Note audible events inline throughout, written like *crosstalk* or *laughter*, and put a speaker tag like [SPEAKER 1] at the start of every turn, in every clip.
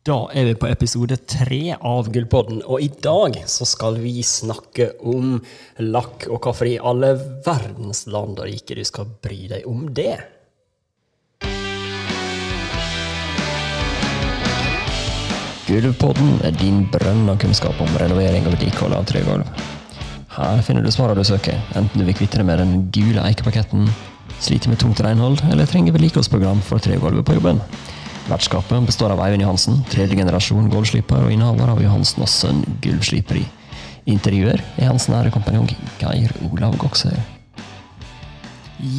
[SPEAKER 1] Da er vi på episode tre av Gullpodden, og i dag så skal vi snakke om lakk, og hvorfor i alle verdens land og rike du skal bry deg om det. Gullpodden er din brønn av kunnskap om renovering og vedlikehold av tregulv. Her finner du svarene du søker, enten du vil kvitte deg med den gule eikepaketten, sliter med tungt renhold eller trenger vedlikeholdsprogram for tregulvet på jobben. Vertskapet består av Eivind Johansen, tredje generasjon gulvsliper og innehaver av Johansen og Sønn gulvsliperi. Intervjuer er hans nære kompanjong Geir Olav Goksøy.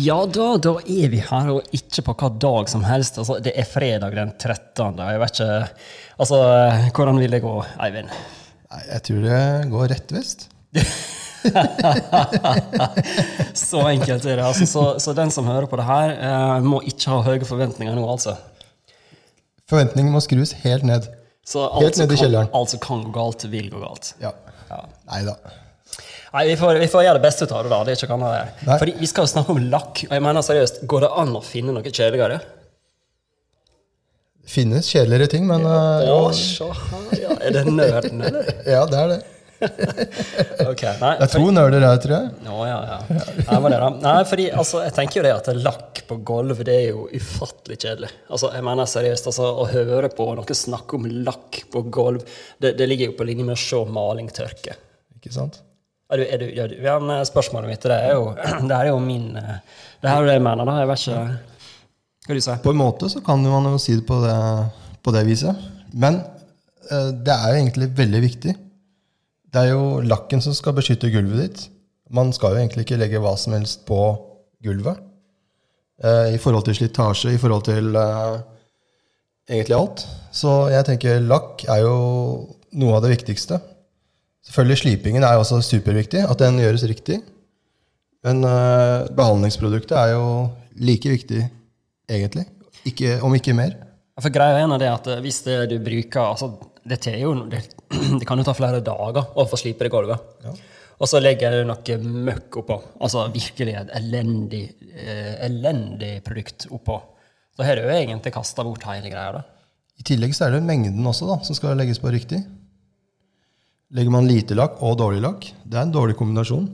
[SPEAKER 1] Ja da, da er vi her, og ikke på hva dag som helst. Altså, det er fredag den 13. Jeg vet ikke Altså, hvordan vil det gå, Eivind?
[SPEAKER 2] Nei, Jeg tror det går rett vest. *laughs*
[SPEAKER 1] så enkelt er det. Altså, så, så, den som hører på det her, eh, må ikke ha høye forventninger nå, altså.
[SPEAKER 2] Forventningene må skrus helt ned.
[SPEAKER 1] Så
[SPEAKER 2] helt ned i kjelleren.
[SPEAKER 1] alt som kan gå galt, vil gå galt.
[SPEAKER 2] Ja.
[SPEAKER 1] Ja.
[SPEAKER 2] Nei da.
[SPEAKER 1] Nei, vi får, vi får gjøre det beste ut av det. da, det er ikke annet Fordi Vi skal jo snakke om lakk. og jeg mener seriøst, Går det an å finne noe kjedeligere?
[SPEAKER 2] Det finnes kjedeligere ting, men uh,
[SPEAKER 1] Å, se ja. Er det nerden, eller? *laughs*
[SPEAKER 2] ja, det er det. *laughs*
[SPEAKER 1] Ok, nei,
[SPEAKER 2] Det er to nerder her, tror jeg.
[SPEAKER 1] Å, ja, ja. Nei, men det da. Nei, fordi altså, jeg tenker jo det at lakk på gulv det er jo ufattelig kjedelig. Altså, jeg mener seriøst, altså, Å høre på noen snakke om lakk på gulv, det, det ligger jo på linje med å se maling tørke.
[SPEAKER 2] Ikke sant?
[SPEAKER 1] Er du, er du, er du, ja, men spørsmålet mitt det er jo Det er jo min Det er jo det jeg mener, da. Jeg vet ikke Hva du sier
[SPEAKER 2] På en måte så kan man jo si det på det, på det viset. Men eh, det er jo egentlig veldig viktig. Det er jo lakken som skal beskytte gulvet ditt. Man skal jo egentlig ikke legge hva som helst på gulvet. eh, I forhold til slitasje, i forhold til eh, egentlig alt. Så jeg tenker lakk er jo noe av det viktigste. Selvfølgelig slipingen er også superviktig, at den gjøres riktig. Men eh, behandlingsproduktet er jo like viktig, egentlig. Ikke, om ikke mer.
[SPEAKER 1] For greia er det at eh, hvis det du bruker altså, det, tar jo, det, *clears throat* det kan jo ta flere dager å få slipe det gulvet.
[SPEAKER 2] Ja.
[SPEAKER 1] Og så legger jeg noe møkk oppå. Altså virkelig et elendig, eh, elendig produkt oppå. Så har du jo egentlig kasta bort hele greia. da.
[SPEAKER 2] I tillegg så er det mengden også da, som skal legges på riktig. Legger man lite lakk og dårlig lakk, det er en dårlig kombinasjon.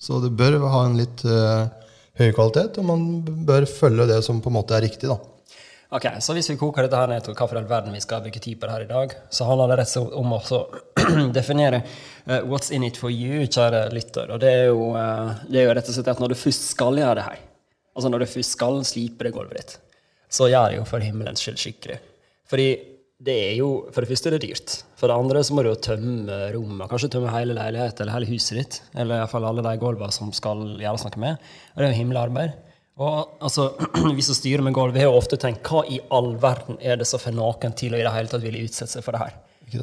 [SPEAKER 2] Så det bør ha en litt eh, høy kvalitet, og man bør følge det som på en måte er riktig. da.
[SPEAKER 1] Ok, Så hvis vi koker dette her ned til hva for all verden vi skal bruke tid på det her i dag, så handler det rett og slett om å *clears throat* definere uh, what's in it for you, kjære lytter. Og det er, jo, uh, det er jo rett og slett at når du først skal gjøre det her, altså når du først skal slipe det gulvet ditt, så gjør det jo for himmelens skyld skikkelig. Fordi det er jo, For det første er det dyrt. For det andre så må du jo tømme rommet. Kanskje tømme hele leiligheten eller hele huset ditt. Eller iallfall alle de gulvene som skal gjøres noe med. Og det er jo himmelarbeid. arbeid. Og altså, *clears throat* Vi som styrer med gulv, vi har jo ofte tenkt hva i all verden er det som får noen til å i det hele tatt ville utsette seg for det her?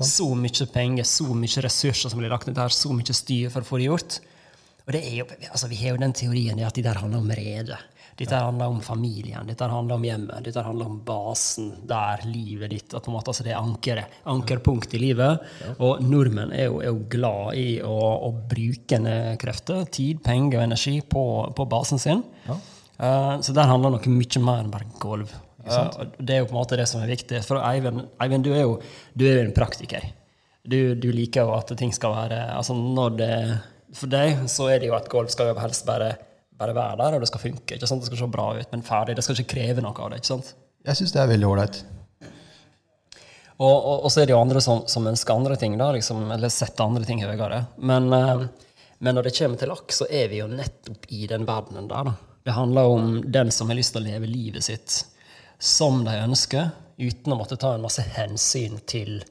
[SPEAKER 1] Så mye penger, så mye ressurser som blir lagt ned der, så mye styr for å få det gjort. Og det er jo, altså Vi har jo den teorien at det der handler om rede. Dette handler om familien, dette handler om hjemmet, dette handler om basen der livet ditt at på en måte, altså Det er ankeret, ankerpunkt i livet. Og nordmenn er jo, er jo glad i å, å bruke krefter, tid, penger og energi på, på basen sin.
[SPEAKER 2] Ja.
[SPEAKER 1] Eh, så der handler det noe mye mer enn bare gulv. Uh, det er jo på en måte det som er viktig. For Eivind, Eivind du, er jo, du er en praktiker. Du, du liker jo at ting skal være altså når det, For deg så er det jo at gulv skal jo helst bare, bare være der, og det skal funke. Det skal se bra ut, men ferdig. Det skal ikke kreve noe av det. ikke sant?
[SPEAKER 2] Jeg syns det er veldig ålreit.
[SPEAKER 1] Og, og, og så er det jo andre som, som ønsker andre ting, da, liksom, eller setter andre ting høyere. Men, uh, men når det kommer til lakk, så er vi jo nettopp i den verdenen der. da. Det handler om den som har lyst til å leve livet sitt som de ønsker, uten å måtte ta en masse hensyn til,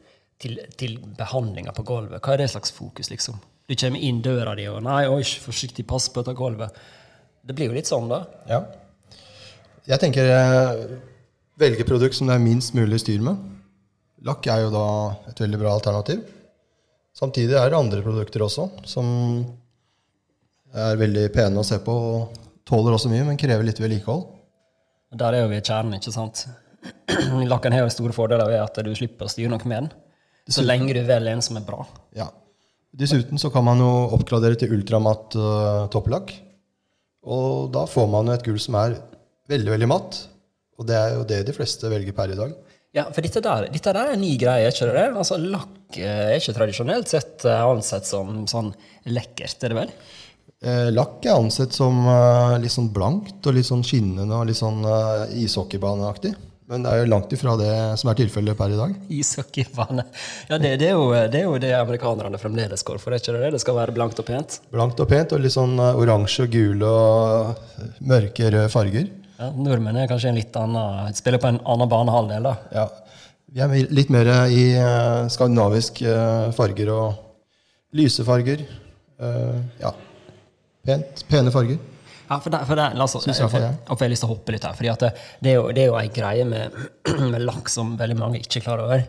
[SPEAKER 1] til, til behandlinga på gulvet. Hva er det slags fokus, liksom? Du kommer inn døra di og 'Nei, oi, forsiktig, pass på dette gulvet'. Det blir jo litt sånn, da.
[SPEAKER 2] Ja. Jeg tenker eh, velge produkt som det er minst mulig styr med. Lakk er jo da et veldig bra alternativ. Samtidig er det andre produkter også som er veldig pene å se på og tåler også mye, men krever litt vedlikehold.
[SPEAKER 1] Der er jo vi i kjernen, ikke sant? *clears throat* Lakken har jo store fordeler ved at du slipper å styre noe med den. Så lenge du velger en som er bra.
[SPEAKER 2] Ja. Dessuten så kan man jo oppgradere til ultramatt uh, topplakk. Og da får man jo et gull som er veldig, veldig matt. Og det er jo det de fleste velger per i dag.
[SPEAKER 1] Ja, for dette der, dette der er en ny greie, ikke det? det? Altså, Lakk eh, er ikke tradisjonelt sett eh, ansett som sånn lekkert, er det vel?
[SPEAKER 2] Eh, lakk er ansett som eh, litt sånn blankt og litt sånn skinnende og litt sånn eh, ishockeybaneaktig. Men det er jo langt ifra det som er tilfellet per i dag.
[SPEAKER 1] Ishockeybane. Ja, det, det, er jo, det er jo det amerikanerne fremdeles går for, ikke det? det? Skal være blankt og pent.
[SPEAKER 2] Blankt og pent og litt sånn oransje, gule og mørke røde farger.
[SPEAKER 1] Ja, Nordmenn er kanskje en litt annen, spiller på en annen banehalvdel, da.
[SPEAKER 2] Ja. Vi er litt mer i skandinavisk farger og lyse farger. Eh, ja. Pent, pene farger.
[SPEAKER 1] Ja, for der, for der, la
[SPEAKER 2] oss,
[SPEAKER 1] jeg,
[SPEAKER 2] jeg
[SPEAKER 1] jeg, jeg, lyst til å hoppe litt her. fordi det, det, er jo, det er jo ei greie med, *clears throat* med lakk som veldig mange ikke er klar over.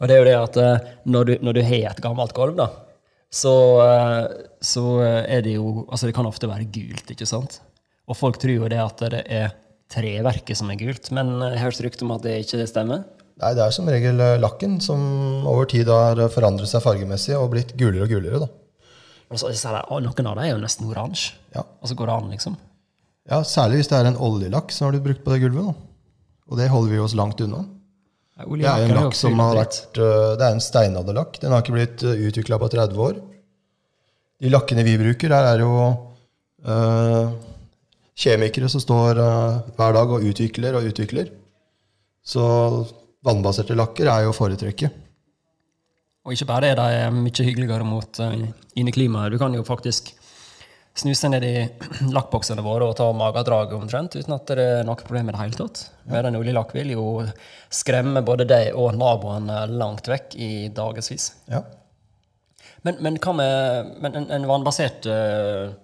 [SPEAKER 1] Og det er jo det at eh, når du, når du har et gammelt gulv, da, så, eh, så er det jo Altså, det kan ofte være gult, ikke sant? Og folk tror jo det at det er treverket som er gult, men jeg har hørt rykte om at det ikke stemmer.
[SPEAKER 2] Nei, det er som regel eh, lakken som over tid har forandret seg fargemessig og blitt gulere og gulere. da.
[SPEAKER 1] Og så, så det, å, Noen av dem er jo nesten oransje.
[SPEAKER 2] Ja.
[SPEAKER 1] Og så går det an, liksom.
[SPEAKER 2] ja, Særlig hvis det er en oljelakk som har blitt brukt på det gulvet. da. Og det holder vi oss langt unna.
[SPEAKER 1] Ja,
[SPEAKER 2] Det er en lakk som har vært, det er en steinalderlakk. Den har ikke blitt utvikla på 30 år. De lakkene vi bruker, der er jo øh, kjemikere som står øh, hver dag og utvikler og utvikler. Så vannbaserte lakker er jo å foretrekke.
[SPEAKER 1] Og ikke bare er de mye hyggeligere mot uh, inneklimaet. Du kan jo faktisk snuse ned i *clears throat* lakkboksene våre og ta magedrag omtrent uten at det er noe problem i det hele tatt. Medan oljelakk vil jo skremme både deg og naboene langt vekk i dagevis.
[SPEAKER 2] Ja.
[SPEAKER 1] Men, men med men en, en vannbasert eh,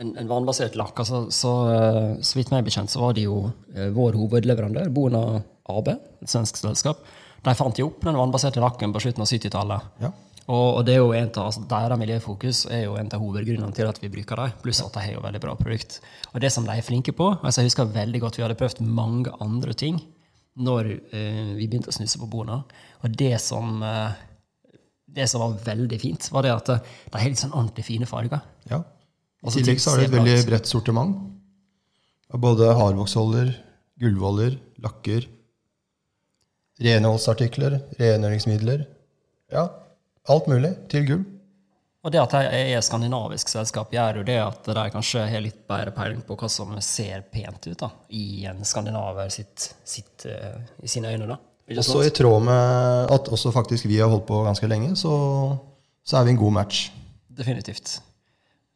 [SPEAKER 1] en, en vannbasert lakk, altså, så, eh, så vidt meg bekjent, så var det jo eh, vår hovedleverandør, Bona AB, et svensk selskap. De fant jo opp den vannbaserte lakken på slutten av 70-tallet.
[SPEAKER 2] Ja.
[SPEAKER 1] Og, og det er jo en av, altså, deres miljøfokus er jo en av hovedgrunnene til at vi bruker dem, pluss at de har jo veldig bra produkt. Og det som de er flinke på altså Jeg husker veldig godt vi hadde prøvd mange andre ting når eh, vi begynte å snuse på Bona. Og det som, eh, det som var veldig fint, var det at eh, de har litt sånn ordentlig fine farger.
[SPEAKER 2] ja. I
[SPEAKER 1] Altså,
[SPEAKER 2] tillegg så har det et veldig bredt sortiment. Av både hardvoksholder, gulvholder, lakker, renholdsartikler, rengjøringsmidler. Ja, alt mulig til gull.
[SPEAKER 1] Og det at de er et skandinavisk selskap, gjør jo det at de kanskje har litt bedre peiling på hva som ser pent ut da, i en skandinaver sitt, sitt, uh, i sine øyne. da.
[SPEAKER 2] Også
[SPEAKER 1] sant?
[SPEAKER 2] i tråd med at også faktisk vi har holdt på ganske lenge, så, så er vi en god match.
[SPEAKER 1] Definitivt.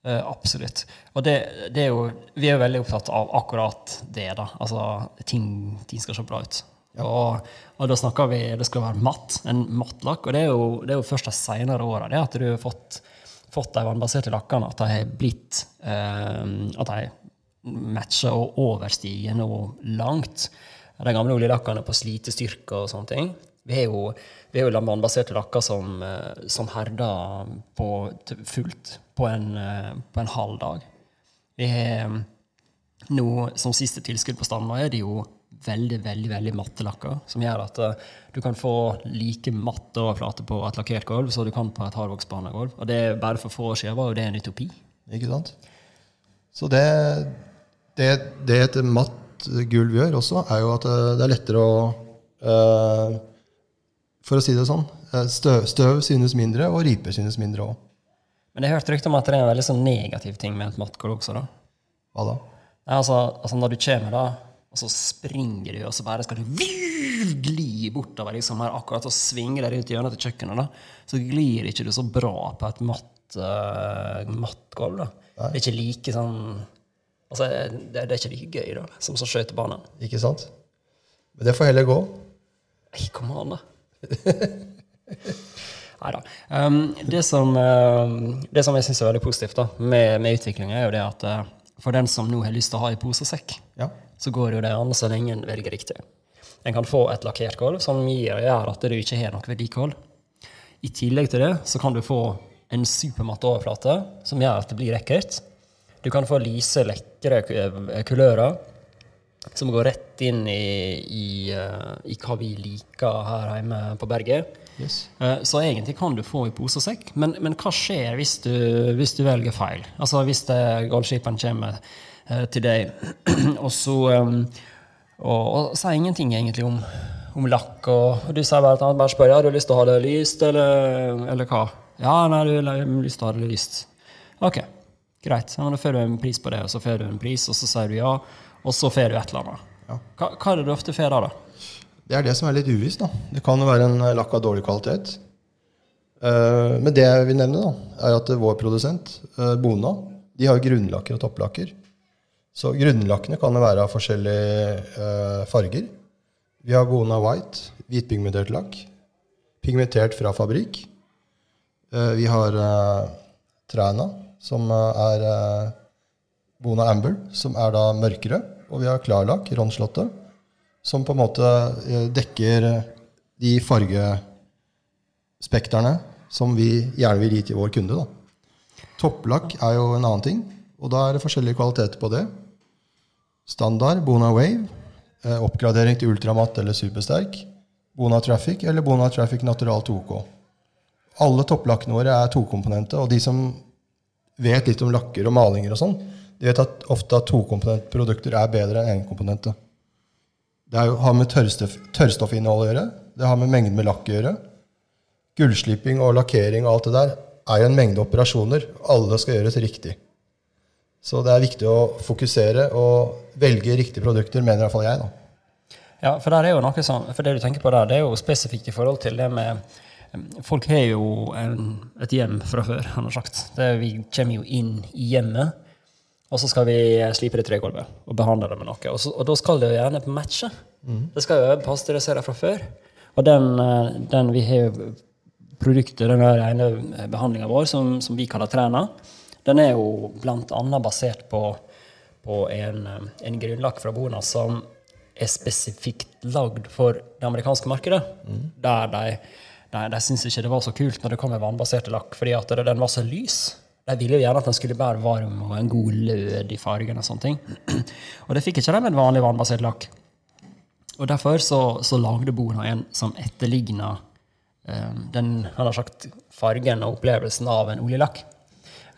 [SPEAKER 1] Uh, absolutt. Og det, det er jo, vi er jo veldig opptatt av akkurat det. da. Altså, ting, ting skal se bra ut. Og, og da snakker vi det skal være matt, en mattlakk. Og det er jo, det er jo først de senere åra at du har fått, fått de vannbaserte lakkene, at de har blitt eh, At de matcher og overstiger noe langt. De gamle oljelakkene på slitestyrke og sånne ting. Vi har jo, vi har jo vannbaserte lakker som, eh, som herder på fullt på en, eh, på en halv dag. Vi har nå, som siste tilskudd på standa, er det jo veldig, veldig veldig matte lakker, som gjør at uh, du kan få like matte overflate på et lakkert gulv som du kan på et hardvoksbanegulv. Og det er bare for få år siden var jo det en utopi.
[SPEAKER 2] Ikke sant? Så det, det, det et matt gulv gjør også, er jo at eh, det er lettere å uh, For å si det sånn, støv, støv synes mindre, og riper synes mindre òg.
[SPEAKER 1] Men jeg hørte hørt rykter om at det er en veldig sånn negativ ting med et matt gulv også. da.
[SPEAKER 2] Hva da?
[SPEAKER 1] Nei, altså, altså Når du kommer, da, og så springer du, og så bare skal du gli bortover liksom her akkurat og svinge deg i hjørnet til kjøkkenet, da, så glir ikke du så bra på et matt, uh, matt gulv. da. Det er ikke like sånn Altså, det, det er ikke like gøy da, som så skøytebane.
[SPEAKER 2] Ikke sant? Men det får heller gå.
[SPEAKER 1] Nei, kom an, da. *laughs* Nei da. Um, det, som, um, det som jeg syns er veldig positivt da, med, med utviklinga, er jo det at uh, for den som nå har lyst til å ha i pose og sekk,
[SPEAKER 2] Ja.
[SPEAKER 1] Så går jo det an så lenge en velger riktig. En kan få et lakkert gulv som gjør at du ikke har noe vedlikehold. I tillegg til det så kan du få en supermatt overflate som gjør at det blir ekkelt. Du kan få lyse, lekre kulører som går rett inn i, i, eh, i hva vi liker her hjemme på berget.
[SPEAKER 2] Yes.
[SPEAKER 1] Eh, Så egentlig kan du få i pose og sekk, men, men hva skjer hvis du, hvis du velger feil? Altså hvis det- Goldskipen kommer eh, til deg, *clears throat* og så um, og, og sa ingenting egentlig om, om lakk, og, og du sier bare at han bare spør har du lyst til å ha det lyst, eller, eller hva? Ja, nei, du har lyst til å ha det lyst. Ok, greit. Ja, da får du en pris på det, og så får du en pris, og så sier du ja, og så får du et eller annet.
[SPEAKER 2] Ja.
[SPEAKER 1] Hva, hva er det du ofte får da?
[SPEAKER 2] Det er det som er litt uvisst. da. Det kan jo være en lakk av dårlig kvalitet. Eh, men det jeg vil nevne, da, er at vår produsent, eh, Bona, de har grunnlakker og topplakker. Så grunnlakkene kan være av forskjellige eh, farger. Vi har Bona White, hvitpigmentert lakk. Pigmentert fra fabrikk. Eh, vi har uh, Træna, som er Bona Amber, som er da mørkere. Og vi har klarlakk, Ronslottet, som på en måte dekker de fargespekterne som vi gjerne vil gi til vår kunde. Topplakk er jo en annen ting, og da er det forskjellige kvaliteter på det. Standard, Bona Wave, eh, oppgradering til ultramatt eller supersterk, Bona Traffic eller Bona Traffic Natural 2K. Alle topplakkene våre er tokomponente, og de som vet litt om lakker og malinger og sånn, de vet at ofte at tokomponentprodukter er bedre enn enkomponente. Det jo, har med tørrstoff, tørrstoffinnhold å gjøre. Det har med mengden med lakk å gjøre. Gullsliping og lakkering og alt det der er jo en mengde operasjoner. Alle skal gjøres riktig. Så det er viktig å fokusere og velge riktige produkter, mener i hvert fall jeg. da.
[SPEAKER 1] Ja, for, der er jo noe som, for det du tenker på der, det er jo spesifikt i forhold til det med Folk har jo en, et hjem fra før, han har sagt. Det, vi kommer jo inn i hjemmet, og så skal vi slipe det tregulvet og behandle det med noe. Og, så, og da skal det jo gjerne matche. Det skal jo være pasteurisert fra før. Og den, den vi har produktet, den ene behandlinga vår, som, som vi kaller Træna, den er jo annet basert på, på en, eh, en grunnlakk fra Bona som er spesifikt lagd for det amerikanske markedet. Der de, de, de syntes ikke det var så kult når det kom med vannbaserte lakk, fordi at det- den var så lys. De ville jo gjerne at den skulle være varm og en god lød i fargen. Og sånne ting. Og det fikk ikke de med en vanlig vannbasert lakk. Og derfor så, så lagde Bona en som etterligna um, den han har sagt, fargen og opplevelsen av en oljelakk.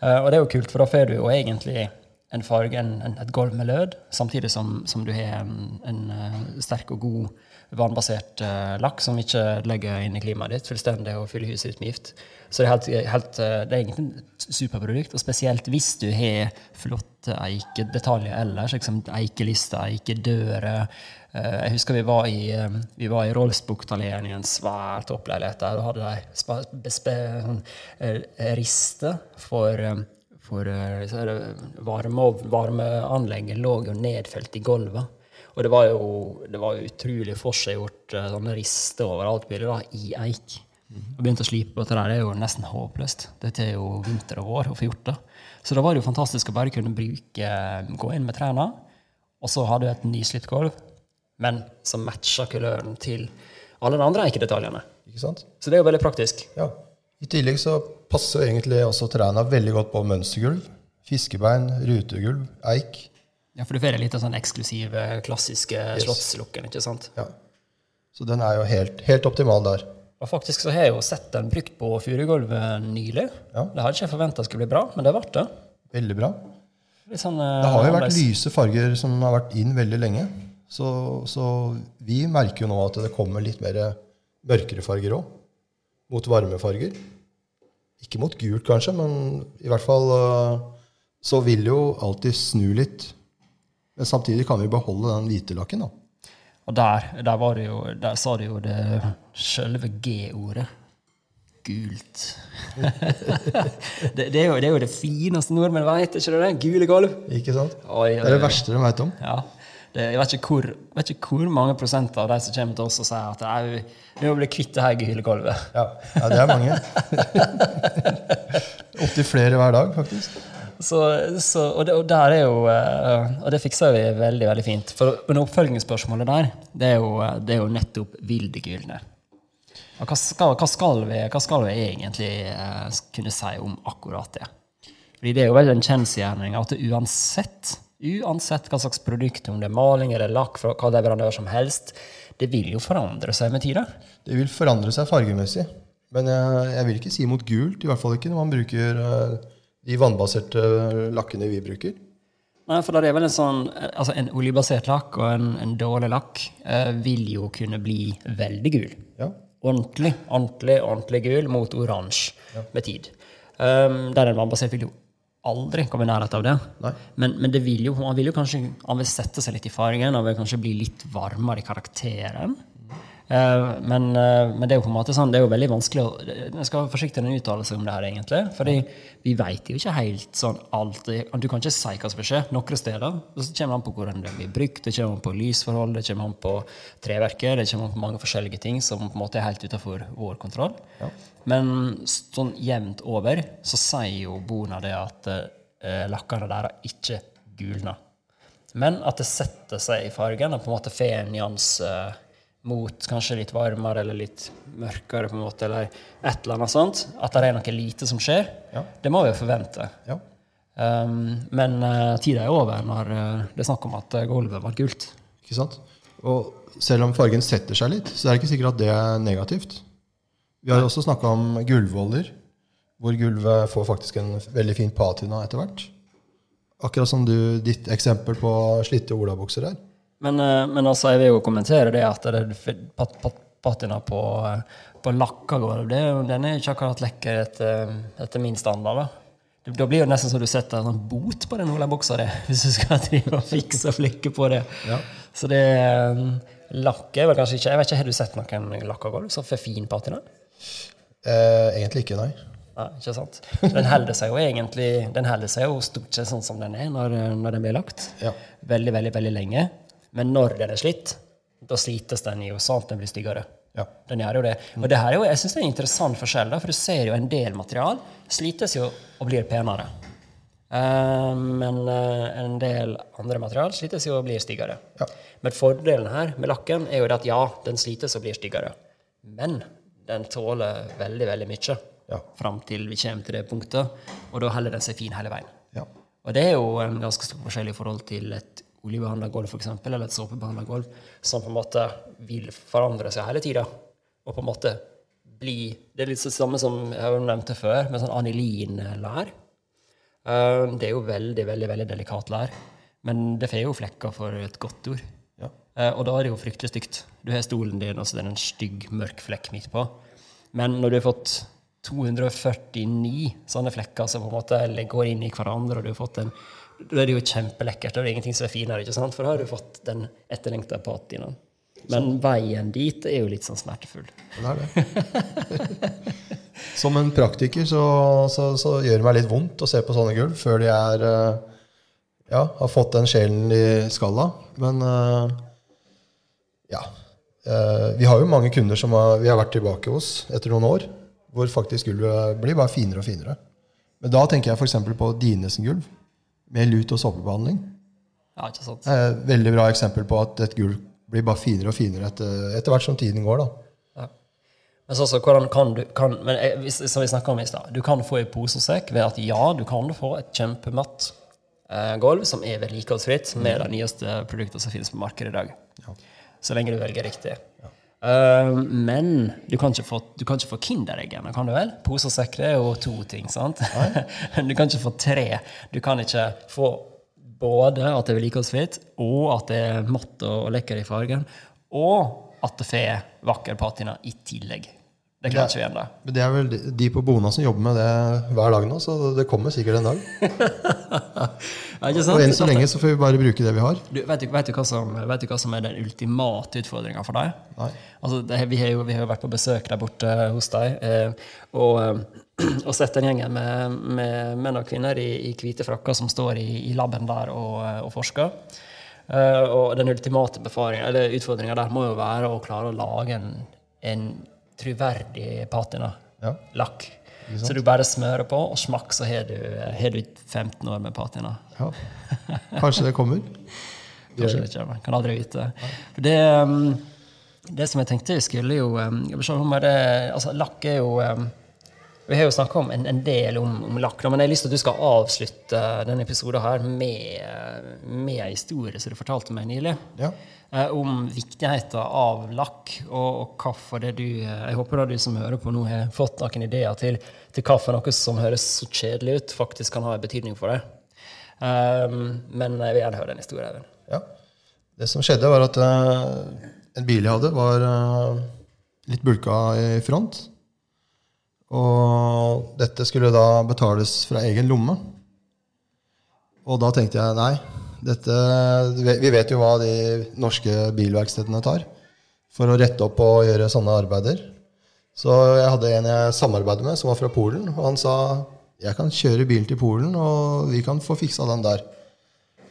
[SPEAKER 1] Eh, og det er jo kult, for da får du jo egentlig en farge, en, en, et gulv med lød, samtidig som, som du har en, en eh, sterk og god vannbasert eh, lakk som ikke legger inn i klimaet ditt fullstendig og fyller huset ditt med gift. Så det er, helt, helt, eh, det er egentlig et superprodukt, og spesielt hvis du har flotte eikedetaljer ellers, liksom eikelister, eikedører. Eh, Jeg husker vi var i, vi var i Rolfsbuktalleen i en svær toppleilighet. Da hadde de riste sånn, rister for, for varmeanlegget lå jo nedfelt i gulvet. Og det var jo, det var jo utrolig forseggjort eh, sånne rister overalt mulig da, i eik. Og begynte å slipe på dette der, det er jo nesten håpløst. Dette er jo vinter og vår å få gjort det. Så da var det jo fantastisk å bare kunne bruke, gå inn med trærne, og så hadde du et nyslitt gulv, men som matcha kuløren til alle de andre eikedetaljene.
[SPEAKER 2] Ikke sant?
[SPEAKER 1] Så det er jo veldig praktisk.
[SPEAKER 2] Ja. I tillegg så passer egentlig også trærne veldig godt på mønstergulv. Fiskebein, rutegulv, eik.
[SPEAKER 1] Ja, For du får litt av sånn eksklusiv, klassiske klassiske slottslukken, ikke sant?
[SPEAKER 2] Ja. Så den er jo helt, helt optimal der.
[SPEAKER 1] Og faktisk så har jeg jo sett den brukt på furugulvet nylig.
[SPEAKER 2] Ja.
[SPEAKER 1] Det hadde ikke jeg forventa skulle bli bra, men det ble det.
[SPEAKER 2] Veldig bra.
[SPEAKER 1] Litt sånn, eh,
[SPEAKER 2] Det har jo vært
[SPEAKER 1] annerledes.
[SPEAKER 2] lyse farger som har vært inn veldig lenge. Så, så vi merker jo nå at det kommer litt mer mørkere farger òg. Mot varme farger. Ikke mot gult, kanskje, men i hvert fall øh, så vil jo alltid snu litt. Men samtidig kan vi beholde den hvite lakken. da.
[SPEAKER 1] Og der, der, var det jo, der sa du jo det selve G-ordet. Gult. *laughs* det, det, er jo, det er jo det fineste nordmenn vet, ikke det? Gule gulv.
[SPEAKER 2] Ikke sant?
[SPEAKER 1] Oi,
[SPEAKER 2] Det er det verste de veit om.
[SPEAKER 1] Ja. Det, jeg vet hvor, vet ikke hvor mange prosent av de som kommer til oss og sier at «Nei, vi, vi må bli kvitt det her gule gulvet.
[SPEAKER 2] Ja, ja det er mange. *laughs* Opptil flere hver dag, faktisk.
[SPEAKER 1] Så, så, og, det, og der er jo eh, Og det fikser vi veldig veldig fint. For men oppfølgingsspørsmålet der, det er jo, eh, det er jo nettopp vil det gylne. Hva skal, hva, vi, hva skal vi egentlig eh, kunne si om akkurat det? Fordi det er jo veldig en kjensgjerning at uansett, uansett hva slags produkt, om det er maling eller lakk fra hva leverandør som helst, det vil jo forandre seg med tida.
[SPEAKER 2] Det vil forandre seg fargemessig. Men jeg, jeg vil ikke si mot gult, i hvert fall ikke når man bruker øh, de vannbaserte lakkene vi bruker.
[SPEAKER 1] Nei, for det er vel en sånn Altså, en oljebasert lakk og en, en dårlig lakk eh, vil jo kunne bli veldig gul.
[SPEAKER 2] Ja.
[SPEAKER 1] Ordentlig, ordentlig, ordentlig gul mot oransje med tid. Um, der en vannbasert vil jo aldri komme i nærheten av det. Men, men det vil jo, han vil jo kanskje han vil sette seg litt i fargen, og vil kanskje bli litt varmere i karakteren. Eh, men, eh, men det er jo på en måte sånn, det er jo veldig vanskelig å Jeg skal være forsiktig med å uttale seg om det her, egentlig. fordi vi vet jo ikke helt sånn alt. Du kan ikke si hva som vil skje. Noen steder og så kommer det an på hvordan det blir brukt, det kommer an på lysforhold, det kommer an på treverket, det kommer an på mange forskjellige ting som på en måte er helt utenfor vår kontroll. Men sånn jevnt over så sier jo Bona det at eh, lakkene der ikke gulner. Men at det setter seg i fargen og på en måte får en nyanse mot kanskje litt varmere eller litt mørkere, på en måte, eller et eller annet sånt. At det er noe lite som skjer.
[SPEAKER 2] Ja.
[SPEAKER 1] Det må vi jo forvente.
[SPEAKER 2] Ja.
[SPEAKER 1] Um, men uh, tida er over når uh, det er snakk om at uh, gulvet var gult.
[SPEAKER 2] Ikke sant? Og selv om fargen setter seg litt, så er det ikke sikkert at det er negativt. Vi har jo også snakka om gulvvoller, hvor gulvet får faktisk en veldig fin patina etter hvert. Akkurat som du, ditt eksempel på slitte olabukser her.
[SPEAKER 1] Men, uh, men altså, jeg vil jo kommentere det at det pat, pat, patina på, uh, på lakka går det den er ikke akkurat lekker etter, etter min standard. Da. Det- Da blir det nesten så du setter en sånn bot på den olabuksa di, *laughs* hvis du skal drive og fikse og flikke på det.
[SPEAKER 2] Ja.
[SPEAKER 1] Så det lakker Lakk er vel kanskje ikke Jeg vet ikke, Har du sett noen lakka gulv som får fin patina?
[SPEAKER 2] Eh, egentlig ikke, nei.
[SPEAKER 1] Nei, ikke sant? Den holder seg jo egentlig Den holder seg jo stort sett sånn som den er når, når den blir lagt.
[SPEAKER 2] Ja.
[SPEAKER 1] Veldig, veldig veldig lenge. Men når den er slitt, da slites den jo sånn at den blir styggere.
[SPEAKER 2] Ja.
[SPEAKER 1] Den gjør jo det. Og det her er jo, jeg synes det er en interessant forskjell, da, for du ser jo en del material slites jo og blir penere. Uh, men uh, en del andre material slites jo og blir styggere.
[SPEAKER 2] Ja.
[SPEAKER 1] Men fordelen her med lakken er jo at ja, den slites og blir styggere. Men den tåler veldig, veldig mye
[SPEAKER 2] Ja.
[SPEAKER 1] fram til vi kommer til det punktet. Og da holder den seg fin hele veien.
[SPEAKER 2] Ja.
[SPEAKER 1] Og det er jo en ganske stor forskjell i forhold til et oljebehandla gulv, eksempel, eller et såpebehandla gulv, som på en måte vil forandre seg hele tida. Og på en måte bli Det er litt det samme som jeg har nevnt det før, med sånn anilinlær. Eh, Det er jo veldig, veldig veldig delikat lær. Men det får jo flekker for et godt ord.
[SPEAKER 2] Ja.
[SPEAKER 1] Eh, Og da er det jo fryktelig stygt. Du har stolen din, og så er det en stygg, mørk flekk midt på. Men når du har fått 249 sånne flekker som på en måte går inn i hverandre, og du har fått en Da er det jo kjempelekkert. Da er det ingenting som er finere, ikke sant? for da har du fått den etterlengta patinaen. Men veien dit er jo litt sånn smertefull.
[SPEAKER 2] Det er det. Som en praktiker så, så, så gjør det meg litt vondt å se på sånne gulv før de er eh, ja, har fått den sjelen i skalla. Men eh, ja. Eh, Vi har jo mange kunder som har, vi har vært tilbake hos etter noen år, hvor faktisk gulvet blir bare finere og finere. Men da tenker jeg f.eks. på Dinesen gulv med lut- og såpebehandling.
[SPEAKER 1] Ja, ikke sant?
[SPEAKER 2] Det er et veldig bra eksempel på at et gulv blir bare finere og finere etter, etter hvert som tiden går. da.
[SPEAKER 1] Men så, så hvordan kan du kan, men jeg, Som vi snakka om i stad, du kan få i pose og sekk ved at ja, du kan få et kjempematt eh, gulv som er vedlikeholdsfritt med de nyeste produktene som finnes på markedet i dag. Så lenge du velger riktig. Eh, men du kan ikke få, du kan ikke få Kindereggene, kan du vel? Pose og sekk er jo to ting, sant? *laughs* du kan ikke få tre. Du kan ikke få både at det er vedlikeholdsfritt, og at det er matt og lekker i fargen, og at det får vakker patina i tillegg. Det klarer ikke vi ennå.
[SPEAKER 2] Men det er vel de- på Bona som jobber med det hver dag nå, så det kommer sikkert en dag. *laughs*
[SPEAKER 1] Ja,
[SPEAKER 2] Og enn så lenge så får vi bare bruke det vi har.
[SPEAKER 1] Du, vet, du, vet, du hva som, vet du hva som er den ultimate utfordringa for deg? Altså, det, vi, har jo, vi har jo vært på besøk der borte hos deg eh, og, eh, *clears throat* og sett den gjengen med, med menn og kvinner i, i hvite frakker som står i, i laben der og, eh, og forsker. Eh, og den ultimate utfordringa der må jo være å klare å lage en, en troverdig patina.
[SPEAKER 2] Ja.
[SPEAKER 1] Lakk. Så du bare smører på, og smakk, så har du, har du 15 år med patina.
[SPEAKER 2] Ja. Kanskje det kommer. *laughs*
[SPEAKER 1] Kanskje det kommer. Kan aldri vite. Det, um, det som jeg tenkte jeg skulle jo um, jeg se det, altså, Lakk er jo um, Vi har jo snakka en, en del om, om lakk, men jeg har lyst til at du skal avslutte denne episoden her med, med en historie som du fortalte meg nylig.
[SPEAKER 2] Ja.
[SPEAKER 1] eh, Om viktigheten av lakk, og, og hvorfor det du Jeg håper da du som hører på nå, har fått noen ideer til, til hvorfor noe som høres så kjedelig ut, faktisk kan ha en betydning for deg. Um, men jeg vil gjerne høre den historien.
[SPEAKER 2] Ja. Det som skjedde, var at uh, en bil jeg hadde, var uh, litt bulka i front. Og dette skulle da betales fra egen lomme. Og da tenkte jeg nei, dette, vi vet jo hva de norske bilverkstedene tar for å rette opp og gjøre sånne arbeider. Så jeg hadde en jeg samarbeidet med, som var fra Polen, og han sa jeg kan kjøre bilen til Polen, og vi kan få fiksa den der.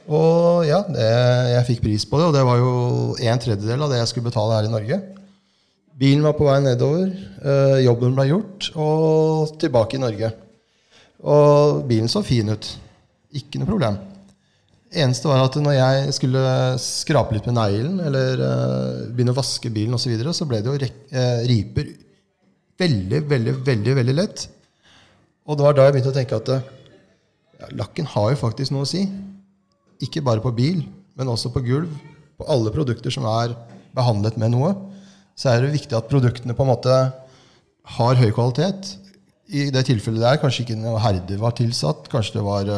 [SPEAKER 2] Og ja, det, jeg fikk pris på det, og det var jo en tredjedel av det jeg skulle betale her i Norge. Bilen var på vei nedover, øh, jobben ble gjort, og tilbake i Norge. Og bilen så fin ut. Ikke noe problem. Eneste var at når jeg skulle skrape litt med neglen eller øh, begynne å vaske bilen osv., så, videre, så ble det jo øh, riper veldig, veldig, veldig, veldig lett. Og det var da jeg begynte å tenke at ja, lakken har jo faktisk noe å si. Ikke bare på bil, men også på gulv. På alle produkter som er behandlet med noe. Så er det viktig at produktene på en måte har høy kvalitet. I det tilfellet der kanskje ikke noe herde var tilsatt. Kanskje det var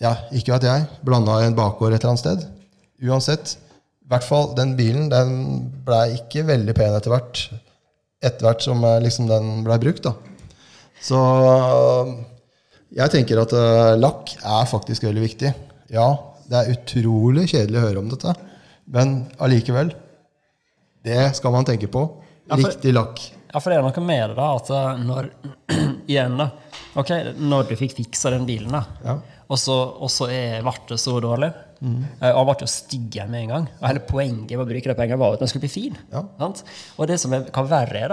[SPEAKER 2] ja, ikke vet jeg, blanda i en bakgård et eller annet sted. Uansett. I hvert fall, den bilen den ble ikke veldig pen etter hvert. Etter hvert som liksom, den ble brukt. da. Så jeg tenker at uh, lakk er faktisk veldig viktig. Ja, det er utrolig kjedelig å høre om dette, men allikevel. Det skal man tenke på. Riktig lakk.
[SPEAKER 1] Ja, for det er noe med det, da, at når *clears throat* Igjen, da. Ok, når du fikk fiksa den bilen, da,
[SPEAKER 2] Ja.
[SPEAKER 1] og så, og så er- ble det så dårlig
[SPEAKER 2] Mm.
[SPEAKER 1] eh, Og han ble jo stygg med en gang. Og hele poenget med å bruke de pengene var at den skulle bli fin.
[SPEAKER 2] Ja.
[SPEAKER 1] Sant? Og det som er, hva verre er,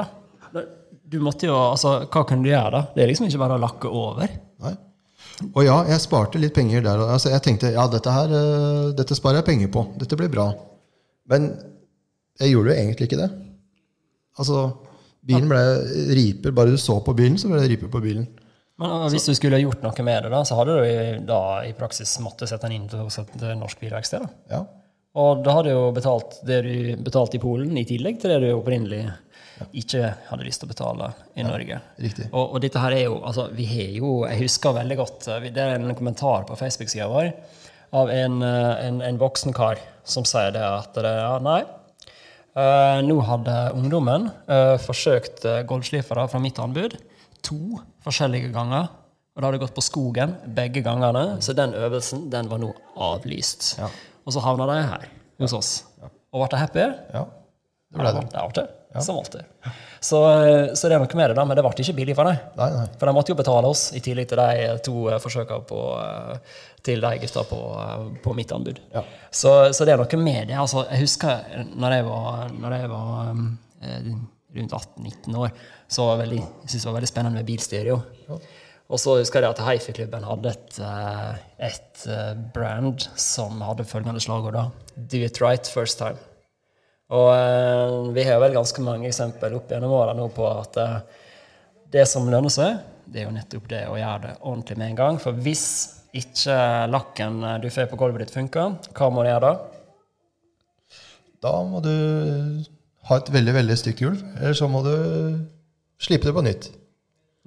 [SPEAKER 1] da du måtte jo, altså, Hva kan du gjøre da? Det er liksom ikke bare å lakke over.
[SPEAKER 2] Nei. Og ja, jeg sparte litt penger der. Altså, jeg tenkte ja, dette her, eh, dette sparer jeg penger på. Dette blir bra. Men jeg gjorde jo egentlig ikke det. Altså, bilen ble riper. Bare du så på bilen, så ble det riper på bilen.
[SPEAKER 1] Men uh, hvis du skulle gjort noe med det, da, så hadde du da i praksis måttet sette den inn hos et norsk bilverksted.
[SPEAKER 2] Ja.
[SPEAKER 1] Og da hadde du jo betalt det du betalte i Polen, i tillegg til det du opprinnelig ikke hadde lyst til å betale i Norge.
[SPEAKER 2] Riktig.
[SPEAKER 1] Og, og dette her er jo altså, vi har jo, Jeg husker veldig godt uh, Det er en kommentar på Facebook-sida vår av en, uh, en, en voksen kar som sier det at det, ja, nei, uh, nå hadde ungdommen uh, forsøkt uh, fra mitt anbud to forskjellige ganger. Og da hadde gått på skogen begge gangene, så den øvelsen den var nå avlyst.
[SPEAKER 2] Ja.
[SPEAKER 1] Og så havna de her hos oss. Og ble de happy?
[SPEAKER 2] ja. Det ble det.
[SPEAKER 1] Det ble det. Som alltid. Så, eh, så det er noe med det, da, men det ble ikke billig for dem.
[SPEAKER 2] Nei, nei.
[SPEAKER 1] For de måtte jo betale oss, i tillegg til de to eh, forsøkene på, eh, til de gutta på, på mitt anbud.
[SPEAKER 2] Ja.
[SPEAKER 1] Så, så det er noe med det. Altså, jeg husker når jeg var, når jeg var um, rundt 18-19 år, så var veldig, jeg synes det var veldig spennende med bilstereo. Og så husker jeg at Hifi-klubben hadde et, et brand som hadde følgende slagord. da, Do it right first time. Og eh, vi har vel ganske mange eksempel opp gjennom åra nå på at eh, det som lønner seg, det er jo nettopp det å gjøre det ordentlig med en gang. For hvis ikke lakken eh, du får på gulvet ditt, funker, hva må du gjøre da?
[SPEAKER 2] Da må du ha et veldig veldig stygt gulv, eller så må du slipe det på nytt.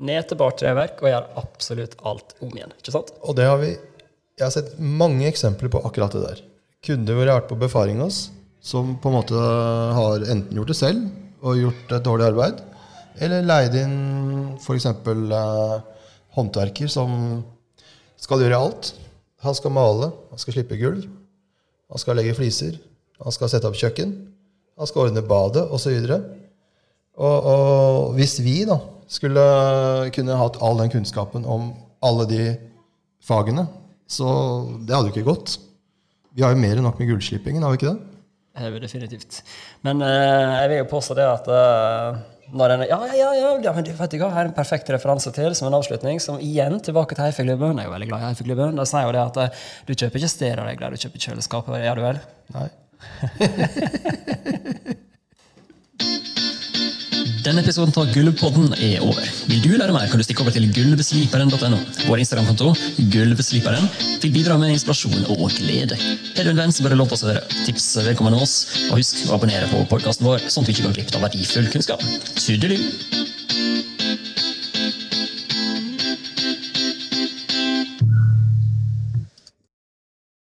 [SPEAKER 1] Ned til bart treverk og gjøre absolutt alt om igjen. ikke sant?
[SPEAKER 2] Og det har vi Jeg har sett mange eksempler på akkurat det der. Kunder hvor jeg har vært på befaring hos, som på en måte har enten gjort det selv og gjort et dårlig arbeid, eller leid inn f.eks. Eh, håndverker som skal gjøre alt. Han skal male, han skal slippe gulv, han skal legge fliser, han skal sette opp kjøkken, han skal ordne badet osv. Og, og hvis vi da skulle kunne hatt all den kunnskapen om alle de fagene, så det hadde jo ikke gått. Vi har jo mer enn nok med gullslippingen, har vi ikke det?
[SPEAKER 1] Det vi definitivt. Men eh, jeg vil jo påstå det at eh, når en, ja, ja, ja, ja, ja, men du vet ikke, her er en perfekt referanse til som en avslutning. Som igjen tilbake til Heifelklubben. Jeg er jo veldig glad i Heifelklubben. De sier jo det at eh, du kjøper ikke stereoregler, du kjøper kjøleskap. Gjør du vel?
[SPEAKER 2] Nei. *laughs*
[SPEAKER 1] Denne episoden av Gulvpodden er over. Vil du lære mer, kan du stikke over til gulvsliperen.no. Vår Instagram-konto, Gulvsliperen, vil bidra med inspirasjon og glede. Har du en venn som bør låte oss høre, tips vedkommende oss, og husk å abonnere på podkasten vår, sånn at du ikke går glipp av verdifull kunnskap. Tudelu!